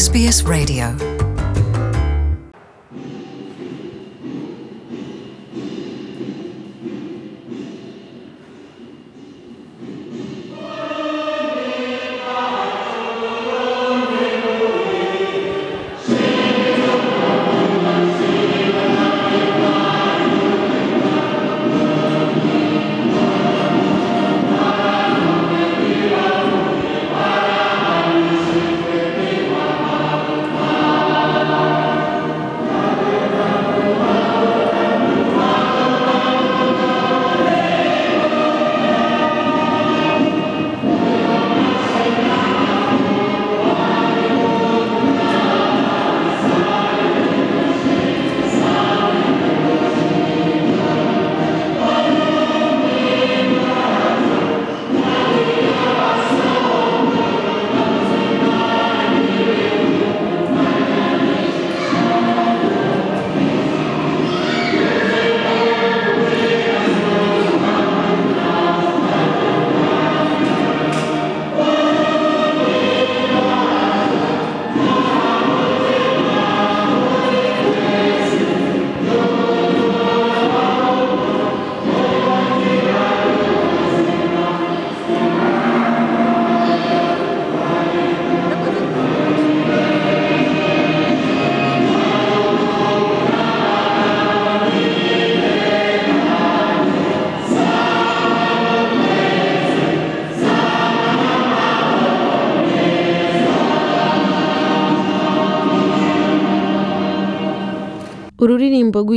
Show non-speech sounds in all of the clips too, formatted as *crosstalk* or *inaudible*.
SBS Radio.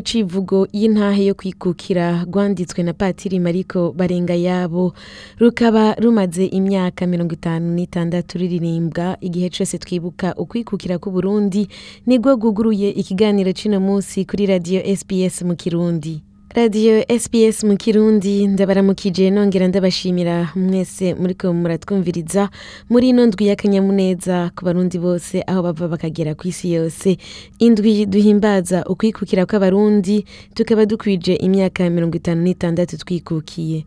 Rw'icivugo y'intahe yo kwikukira rwanditswe na patiri mariko barenga yabo. Rukaba rumaze imyaka mirongo itanu n'itandatu ruririmbwa igihe cyose twibuka ukwikukira k'uburundi ni bwo bwuguruye ikiganiro cy'uno munsi kuri radiyo sps mu kirundi. Radiyo sps mu kirundi. Ndabaramukije nongera ndabashimira. Mwese muriko muratwumviriza. Muri ino ndwi y'akanyamuneza ku barundi bose aho bava bakagera ku isi yose. Indwi duhimbaza ukwikukira kw'abarundi tukaba dukwije imyaka mirongo itanu n'itandatu twikukiye.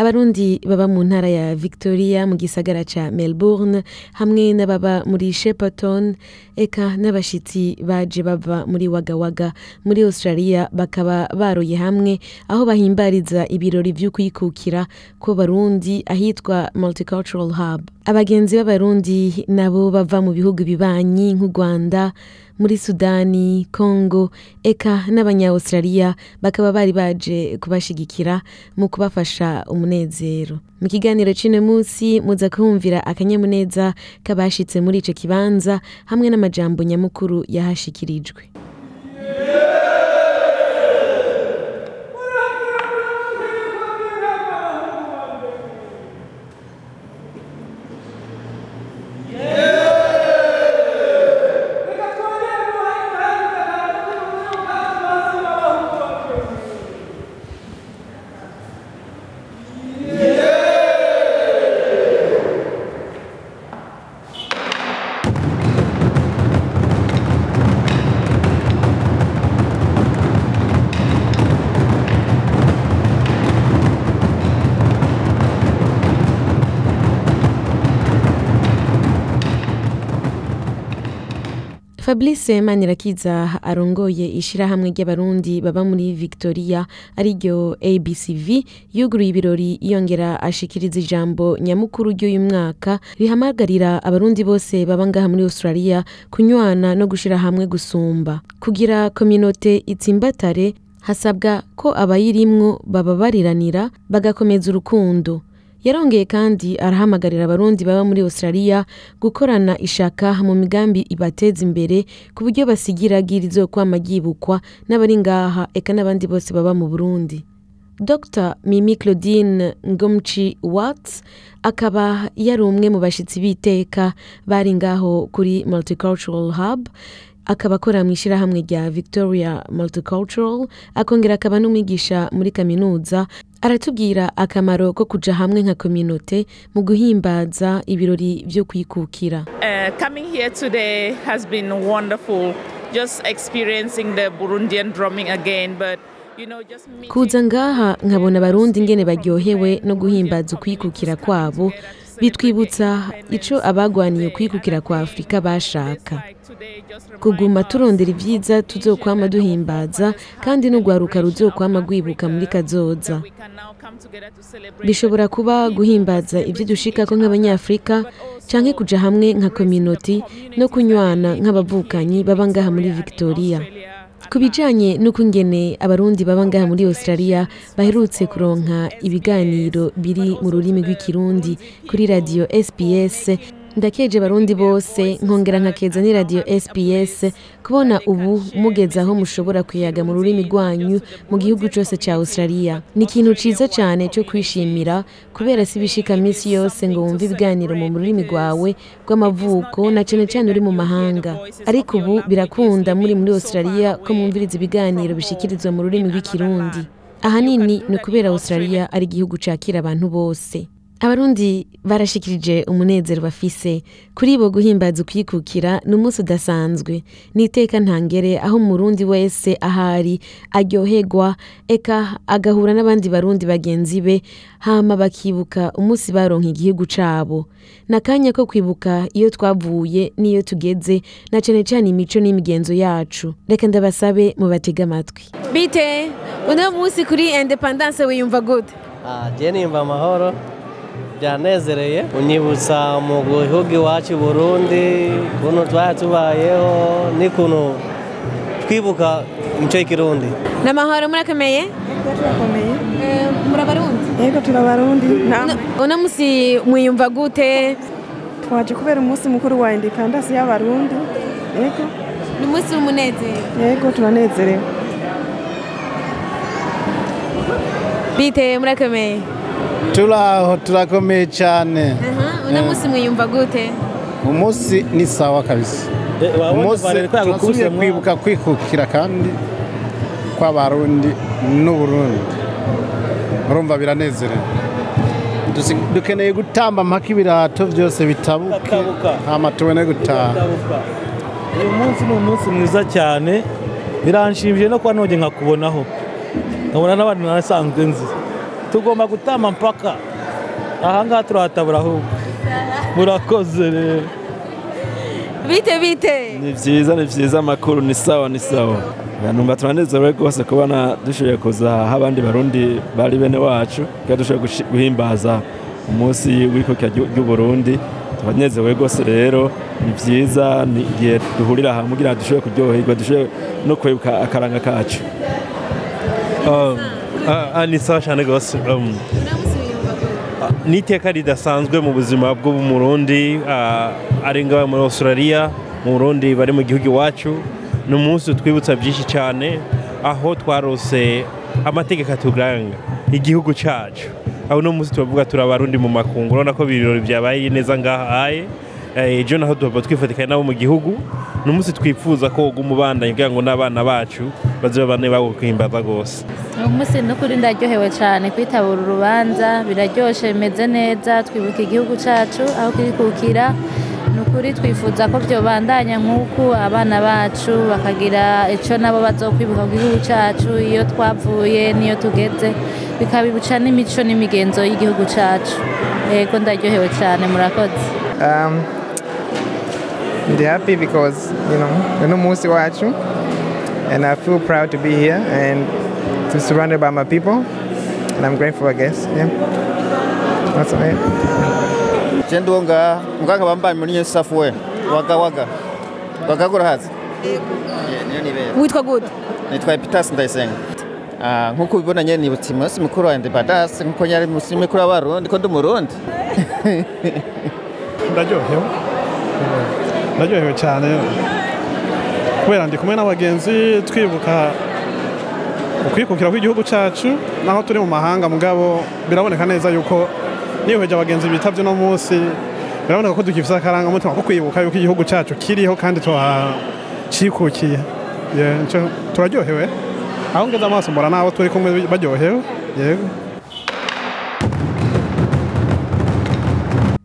Abarundi baba mu ntara ya victoria mu gisagara ca melbourne hamwe n'ababa muri shepperton eka n'abashitsi baje bava muri wagawaga muri australia bakaba baroye hamwe aho bahimbariza ibirori vy'ukwikukira ko barundi ahitwa multicultural hub. Abagenzi b'abarundi nabo bava mu bihugu bibanyi nk'u rwanda muri sudani congo eka n'abanya-australia bakaba bari baje kubashigikira mu kubafasha umunezero. Mu kiganiro c'ino munsi muza kumvira akanyamuneza k'abashitse muri ico kibanza hamwe n'amajambo nyamukuru yahashikirijwe. Fabrice manirakiza arongoye ishirahamwe ry'abarundi baba muri victoria ari ryo abcv yuguruye ibirori yongera ashikiriza ijambo nyamukuru ry'uyu mwaka rihamagarira abarundi bose baba ngaha muri australia kunywana no gushira hamwe gusumba. Kugira kominote itsimbatare hasabwa ko abayirimwo bababariranira bagakomeza urukundo. Yarongeye kandi arahamagarira abarundi baba muri australia gukorana ishaka mu migambi ibateza imbere ku buryo basigira girizo kwama ryibukwa n'abari ngaha eka n'abandi bose baba mu burundi. Dr. Mimi claudine ngomci watts akaba yari umwe mu bashitsi b'iteka bari ngaho kuri multicultural hub. Akaba akora mu ishyirahamwe rya victoria multicultural akongera akaba n'umwigisha muri kaminuza aratubwira akamaro ko kuja hamwe nka kominote mu guhimbaza ibirori vyo kwikukira coming here today has been wonderful. Just experiencing the Burundian drumming again, but you know, just meeting kuza ngaha nkabona abarundi ingene baryohewe no guhimbaza ukwikukira kwabo bitwibutsa ico abagwaniye kwikukira kwa afurika bashaka. Kuguma turondera ibyiza tuzokwama duhimbaza kandi n'urwaruka ruzokwama rwibuka muri kazoza. Bishobora kuba guhimbaza ibyo dushikako nk'abanyafurika canke kuja hamwe nka kominoti no kunywana nk'abavukanyi baba ngaha muri victoria. Ku bijanye n'ukungene abarundi baba ngaha muri australia baherutse kuronka ibiganiro biri mu rurimi rw'ikirundi kuri radiyo sps ndakeje abarundi bose nkongera nkakeza ni radiyo sps kubona ubu mugeze aho mushobora kuyaga mu rurimi rwanyu mu gihugu cyose cya australia. Ni ikintu ciza cyane cyo kwishimira kubera si bishika minsi yose ngo wumve ibiganiro mu rurimi rwawe rw'amavuko na cane cane uri mu mahanga. Ariko ubu birakunda muri muri australia ko mwumviriza ibiganiro bishikirizwa mu rurimi rw'ikirundi. Ahanini ni ukubera australia ari igihugu cakira abantu bose. Abarundi barashikirije umunezero bafise. Kuri bo guhimbaza ukwikukira ni umunsi udasanzwe. Ni iteka ntangere aho umurundi wese ahari aryoherwa eka agahura n'abandi barundi bagenzi be hama bakibuka umunsi baronka igihugu cabo. Ni akanya ko kwibuka iyo twavuye n'iyo tugeze na cane cane imico n'imigenzo yacu. Reka ndabasabe mubatege amatwi. Bite? Uno munsi kuri independance wiyumva gute? Ah, je nimba amahoro. Byanezereye unyibutsa mu gihugu iwacu i burundi ukuntu twari tubayeho n'ukuntu twibuka imico y'ikirundi n'amahoro murakomeye? Turakomeye. Muri abarundi yego turabarundi uno munsi mwiyumva gute? Twaje kubera umunsi mukuru wa independence y'abarundi yego. Ni umunsi w'umunezero. Yego turanezerewe bite murakomeye. Turaho turakomeye cyane uno munsi mwiyumva gute? Umunsi ni sawa kabisa. Umunsi turasubiye kwibuka kwikukira kandi kw'abarundi n'uburundi. Urumva biranezerewe. Dukeneye gutamba mpaka ibirato byose bitabuke hama tubone gutaha. Uyu munsi ni umunsi mwiza cyane. Biranshimije no kuba nongeye nkakubonaho. Nkabona n'abandi narasanzwe nzi. Tugomba gutama mpaka. Ahangaha turahatabura ahubwo murakoze rero. Bite bite. Ni byiza ni byiza amakuru ni sawa ni sawa. Numva turanezerewe rwose kubona dushoboye kuza aho abandi barundi bari bene wacu. Kandi dushoboye guhimbaza umunsi w'ikukira ry'uburundi. Turanezerewe rwose rero. Ni byiza ni igihe duhurira hamwe kugira ngo dushobore kuryoherwa dushobore no kwibuka akaranga kacu. Ni sawa cyane rwose. Um, ah, ni iteka ridasanzwe mu buzima bw'umurundi ah, ari ngaho muri australia mu burundi bari mu gihugu iwacu. Ni umunsi utwibutsa byinshi cyane aho twarose amategeko aturanga igihugu cyacu. Aho uno munsi turavuga turi abarundi mu makungu urabona ko ibirori byabaye neza ngaha aye. Ejo naho tuhava twifatikanya nabo mu gihugu. Ni umunsi twifuza ko woguma ubandanya kugira ngo n'abana bacu bazobe bane bawuhimbaza rwose. Uyu munsi n'ukuri ndaryohewe cyane kwitabura urubanza. Biraryoshe bimeze neza. Twibuka igihugu cyacu aho kirikukira. Ni ukuri twifuza ko byobandanya nk'uku abana bacu bakagira icyo nabo bazokwibuka ku gihugu cyacu iyo twavuye n'iyo tugeze. Bikabibuca n'imico n'imigenzo y'igihugu cyacu yego ndaryohewe cyane murakoze. I'm happy because you know uno munsi wacu and I feel proud to be here and to be surrounded by my people. And I'm grateful I guess. Yeah. That's all right. Chendonga ndonga bamba bambaye muri waka, waga waga. Nibera witwa good. Nitwa Epitas Ndayisenga Ah, nk'uko ubibona nyene nibutse umunsi mukuru wa Independence nk'uko nyari umunsi mukuru w'abarundi ko ndi umurundi ndaryohewe ndaryohewe cyane. Kubera ndi kumwe n'abagenzi twibuka ukwikukira kw'igihugu cyacu naho turi mu mahanga mugabo biraboneka neza yuko niyoheje abagenzi bitabye uno munsi. Biraboneka ko dukifite akarangamutima ko kwibuka yuko igihugu cyacu kiriho kandi nco- turaryohewe. Aho ngeze amaso mbona n'abo turi kumwe baryohewe. Yego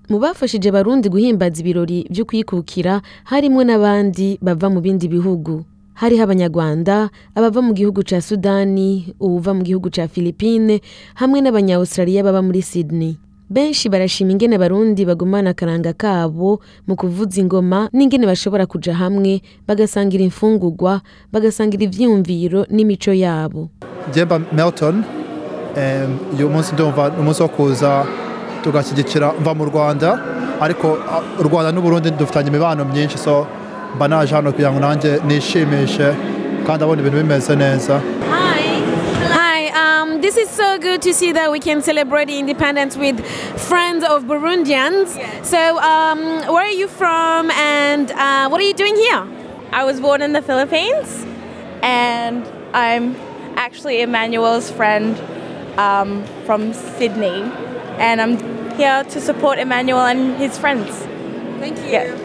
mu bafashije abarundi guhimbaza ibirori byo kwikukira harimo n'abandi bava mu bindi bihugu. Hariho abanyarwanda abava mu gihugu cya sudani uwuva mu gihugu cya philippine hamwe n'abanyawustraliya baba muri sydney. Benshi barashima ingene abarundi bagumana akaranga kabo mu kuvuza ingoma n'ingene bashobora kuja hamwe bagasangira imfungurwa bagasangira ivyiyumviro n'imico yabo. Jemba Melton uyu munsi ndumva umunsi wo kuza tugashyigikira mva mu Rwanda ariko a, u Rwanda n'u Burundi dufitanye imibano myinshi so mba naje hano kugira ngo nanjye nishimishe kandi abona ibintu bimeze neza Hi, um, this is so good to see that we can celebrate independence with friends of Burundians. So, um, where are you from and uh, what are you doing here? I was born in the Philippines, and I'm actually Emmanuel's friend um, from Sydney, and I'm here to support Emmanuel and his friends. Thank you. Yeah.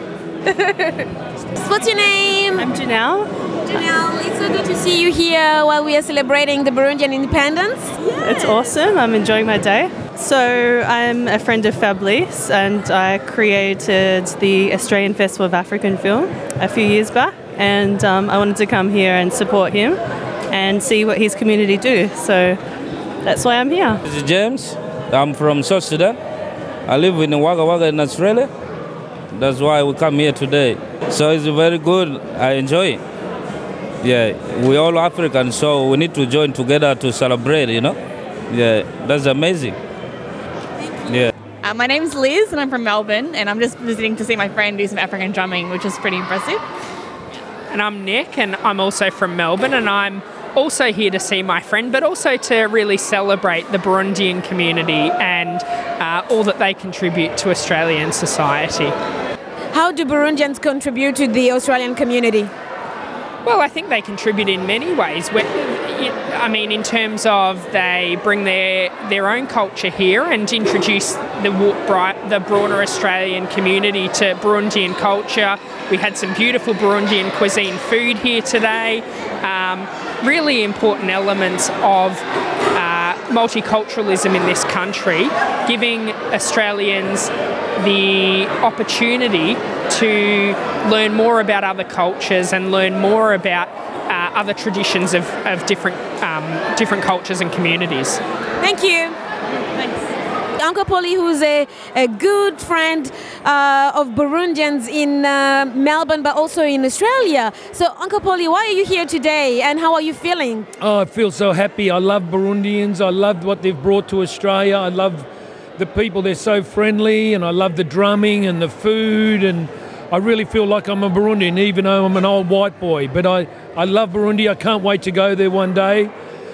*laughs* What's your name? I'm Janelle. Janelle, it's so good to see you here while we are celebrating the Burundian independence. It's awesome. I'm enjoying my day. So, I'm a friend of Fabrice and I created the Australian Festival of African Film a few years back. And um, I wanted to come here and support him and see what his community do. So, that's why I'm here. This is James. I'm from South Sudan. I live in Wagga Wagga in Australia. That's why we come here today. So it's very good. I enjoy it. Yeah, we all African, so we need to join together to celebrate. You know. Yeah, that's amazing. Yeah. Uh, my name's Liz, and I'm from Melbourne, and I'm just visiting to see my friend do some African drumming, which is pretty impressive. And I'm Nick, and I'm also from Melbourne, and I'm also here to see my friend, but also to really celebrate the Burundian community and uh, all that they contribute to Australian society. How do Burundians contribute to the Australian community? Well, I think they contribute in many ways. I mean, in terms of they bring their their own culture here and introduce the the broader Australian community to Burundian culture. We had some beautiful Burundian cuisine food here today. Um, really important elements of multiculturalism in this country, giving Australians the opportunity to learn more about other cultures and learn more about uh, other traditions of, of different um, different cultures and communities. Thank you. Uncle Polly, who's a, a good friend uh, of Burundians in uh, Melbourne, but also in Australia. So, Uncle Polly, why are you here today and how are you feeling? Oh, I feel so happy. I love Burundians. I love what they've brought to Australia. I love the people. They're so friendly, and I love the drumming and the food. And I really feel like I'm a Burundian, even though I'm an old white boy. But I, I love Burundi. I can't wait to go there one day.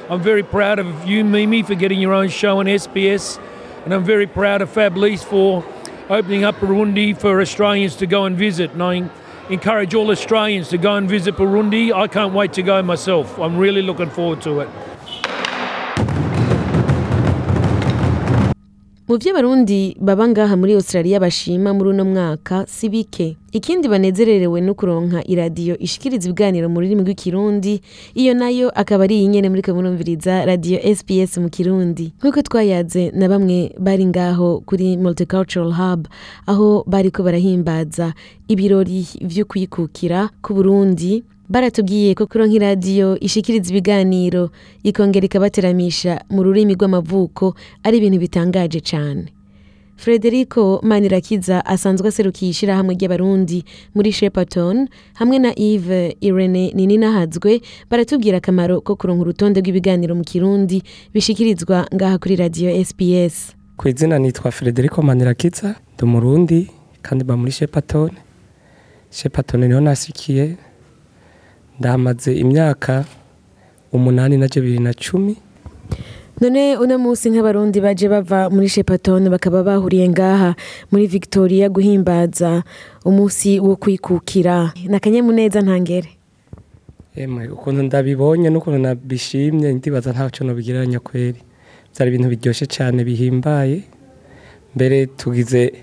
I'm very proud of you, Mimi, for getting your own show on SBS. And I'm very proud of Fablice for opening up Burundi for Australians to go and visit. And I encourage all Australians to go and visit Burundi. I can't wait to go myself. I'm really looking forward to it. Mu byo abarundi baba ngaha muri australia bashima muri uno mwaka si bike. Ikindi banezererewe no kuronka iradiyo ishikiriza ibiganiro mu rurimi rw'ikirundi iyo na yo akaba ari iyi nyene muri kamurumviriza radiyo sps mu kirundi. Nk'uko twayaze na bamwe bari ngaho kuri multicultural hub aho bariko barahimbaza ibirori vyo kwikukira ku burundi. Baratubwiye ko kuronka iradiyo ishikiriza ibiganiro ikongera ikabateramisha mu rurimi rw'amavuko ari ibintu bitangaje cyane frederico manirakiza asanzwe aserukiye ishyirahamwe ry'abarundi muri shepaton hamwe na eve irene nininahazwe baratubwira akamaro ko kuronka urutonde rw'ibiganiro mu kirundi bishikirizwa ngaha kuri radiyo sps ku izina nitwa frederico manirakiza ndi umurundi kandi mba muri shepatone shepatone ni ho nasikiye. Ndamaze imyaka umunani na bibiri na cumi. None uno munsi nk'abarundi baje bava muri shepatone bakaba bahuriye ngaha muri victoria guhimbaza umunsi wo kwikukira. Ni akanyamuneza ntangere. Emwe ukuntu ndabibonye n'ukuntu nabishimye ndibaza nta cyo nabigereranya kweri. Byari ibintu biryoshye cyane bihimbaye. Mbere tugize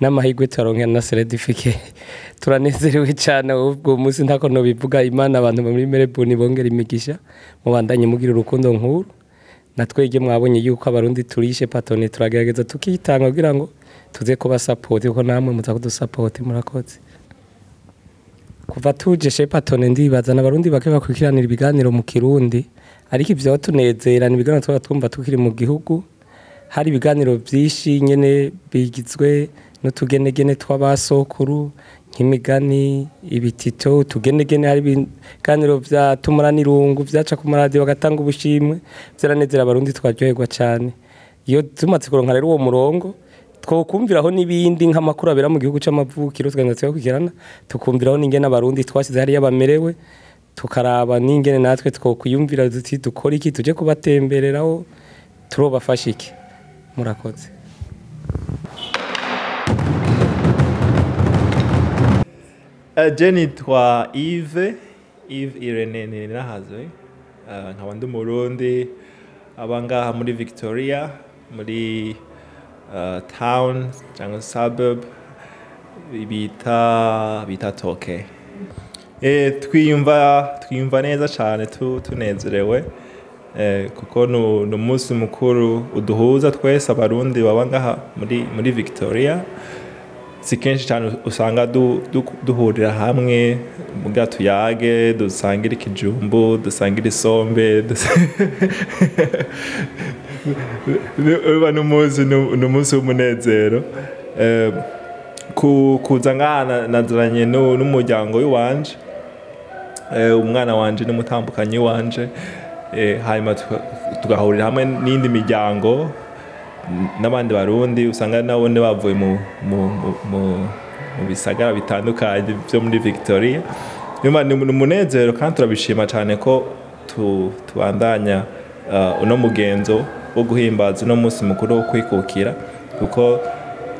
n'amahirwe turaronka na seredifike *laughs* turanezerewe cyane ubwo munsi ntako bivuga imana abantu muri merebuni bongera imigisha mubandanye mugira urukundo nkuru. Natwege mwabonye yuko abarundi turishe patone turagerageza tukitanga kugira ngo tuze kuba sapoti kuko namwe muza kudusapoti murakoze. Kuva tuje shepatone ndibaza n'abarundi bake bakurikiranira ibiganiro mu kirundi. Ariko ibyo tunezera ni ibiganiro tuba twumva tukiri mu gihugu. Hari ibiganiro byinshi nyine bigizwe n'utugenegene tw'abasokuru nk'imigani ibitito utugenegene hari ibiganiro bya tumuranirungu byaca ku maradiyo bagatanga ubushimwe byaranezera abarundi twaryoherwa cyane iyo tumaze kuronka rero uwo murongo twokumviraho n'ibindi nk'amakuru abera mu gihugu cy'amavukiro tukagenda tuyakurikirana tukumviraho n'ingene abarundi twasize hariya bamerewe tukaraba n'ingene natwe twokwiyumvira duti dukora iki tujye kubatembereraho turobafasha iki. Murakoze. Jeni twa Yves Yves Irene Ninahazwe uh, nkaba ndi umurundi aba ngaha muri Victoria muri uh, town cyangwa suburb bita bita Toke. Eh twiyumva twiyumva neza cyane tu, tunezerewe eh, kuko ni umunsi mukuru uduhuza twese abarundi baba ngaha muri Victoria. Si kenshi cyane usanga duhurira hamwe muga tuyage dusangira ikijumbu dusangira isombe *laughs* uba n'umunsi ni umunsi w'umunezero. Kuza ngaha naziranye n'umuryango w'iwanje umwana wanje n'umutambukanyi wanje hanyuma tugahurira hamwe n'indi miryango n'abandi barundi usanga nabo bavuye mu bisagara bitandukanye byo muri victoria. Ni umunezero kandi turabishima cyane ko tubandanya uno mugenzo wo guhimbaza uno munsi mukuru wo kwikukira kuko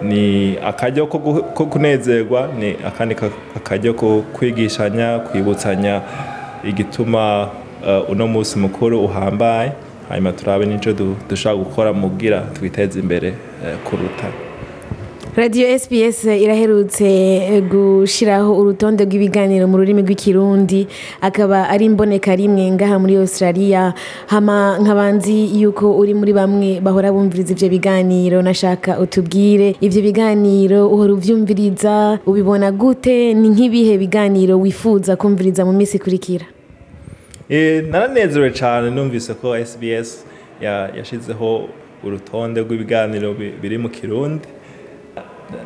ni akaryo ko kunezerwa ni akandi akaryo ko kwigishanya kwibutsanya igituma uno munsi mukuru uhambaye hanyuma turabe n'icyo dushobora gukora mu bwira twiteze imbere kuruta. Radiyo sps iraherutse gushyiraho urutonde rw'ibiganiro mu rurimi rw'ikirundi. Akaba ari imboneka rimwe ngaha muri australia. Nk'abanzi yuko uri muri bamwe bahora bumviriza ibyo biganiro. Nashaka utubwire ibyo biganiro uhora ubyumviriza ubibona gute? Ni nk'ibihe biganiro wifuza kumviriza mu minsi ikurikira? Naranezerewe cyane numvise ko SBS yashyizeho urutonde rw'ibiganiro biri mu kirundi.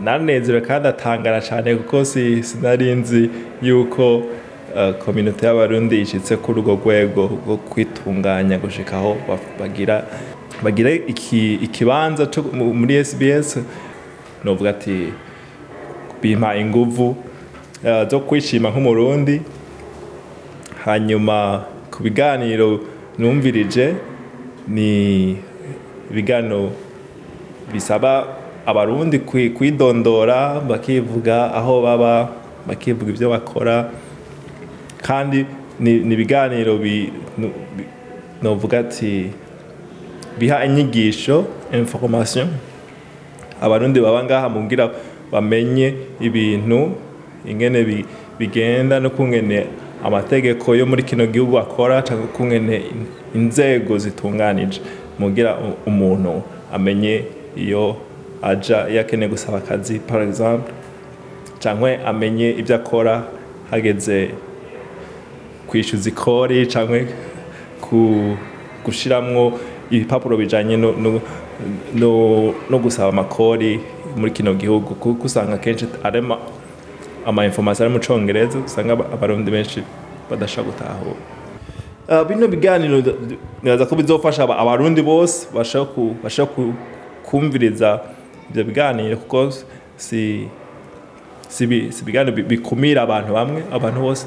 Naranezerewe kandi atangara cyane kuko sinari nzi yuko kominote y'abarundi ishyitse kuri urwo rwego rwo kwitunganya gushikaho bagira bagira ikibanza muri SBS novuga ati bimpa inguvu zo kwishima nk'umurundi. Hanyuma ku biganiro numvirije ni ibiganiro bisaba abarundi kwidondora bakivuga aho baba bakivuga ibyo bakora. Kandi ni ibiganiro novuga ati biha inyigisho information. Abarundi baba ngaha mubwira bamenye ibintu ingene bigenda no kungene amategeko yo muri kino gihugu akora cyangwa kungene inzego zitunganije mugira umuntu amenye iyo aja iyo akeneye gusaba akazi. Par exemple cyangwa amenye ibyo akora hageze kwishyuza ikori cyangwa gushyiramo ibipapuro bijyanye no gusaba amakori muri kino gihugu. Kuko usanga akenshi arema ama information ari mu congereza usanga abarundi benshi badashaka gutahura bino biganiro niraza ko bizofasha abarundi bose bashaka kumviriza ibyo biganiro kuko si si ibiganiro bikumira abantu bamwe abantu bose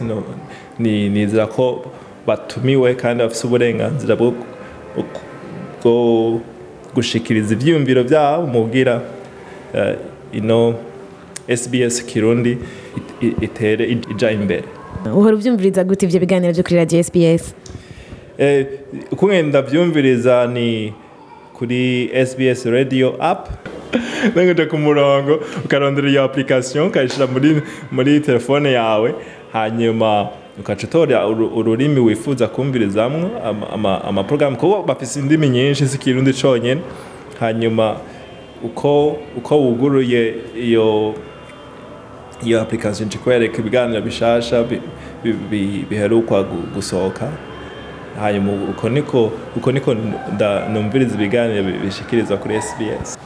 nizera ko batumiwe kandi bafite uburenganzira bwo gushikiriza ibyiyumviro byabo mubwira ino SBS Kirundi itere ija imbere uhora ubyumviriza gute ibyo biganiro byo kuri radiyo SBS uko ngenda byumviriza ni kuri SBS radio app. *laughs* Nangije ku murongo ukarondera iyo application ukayishyira muri muri telefone yawe hanyuma ukaca utora ururimi wifuza kumvirizamwo amaporogaramu kuko bafite indimi nyinshi z'ikirundi cyonyine hanyuma uko uko wuguruye iyo iyo application ikwereka ibiganiro bishasha biherukwa gusohoka. Hanyuma uko niko uko niko numviriza ibiganiro bi- bishikirizwa kuri SBS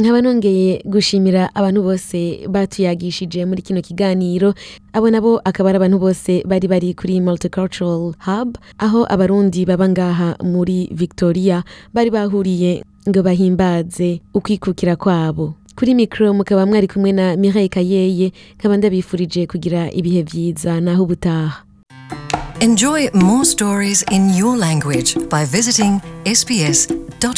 nkaba nongeye gushimira abantu bose batuyagishije muri kino kiganiro. Abo nabo akaba ari abantu bose bari bari kuri multicultural hub aho abarundi baba ngaha muri victoria. Bari bahuriye ngo bahimbaze ukwikukira kwabo. Kuri mikoro mukaba mwari kumwe na mireille kayeye nkaba ndabifurije kugira ibihe byiza naho ubutaha. Enjoy more stories in your language by visiting sbs.com.au.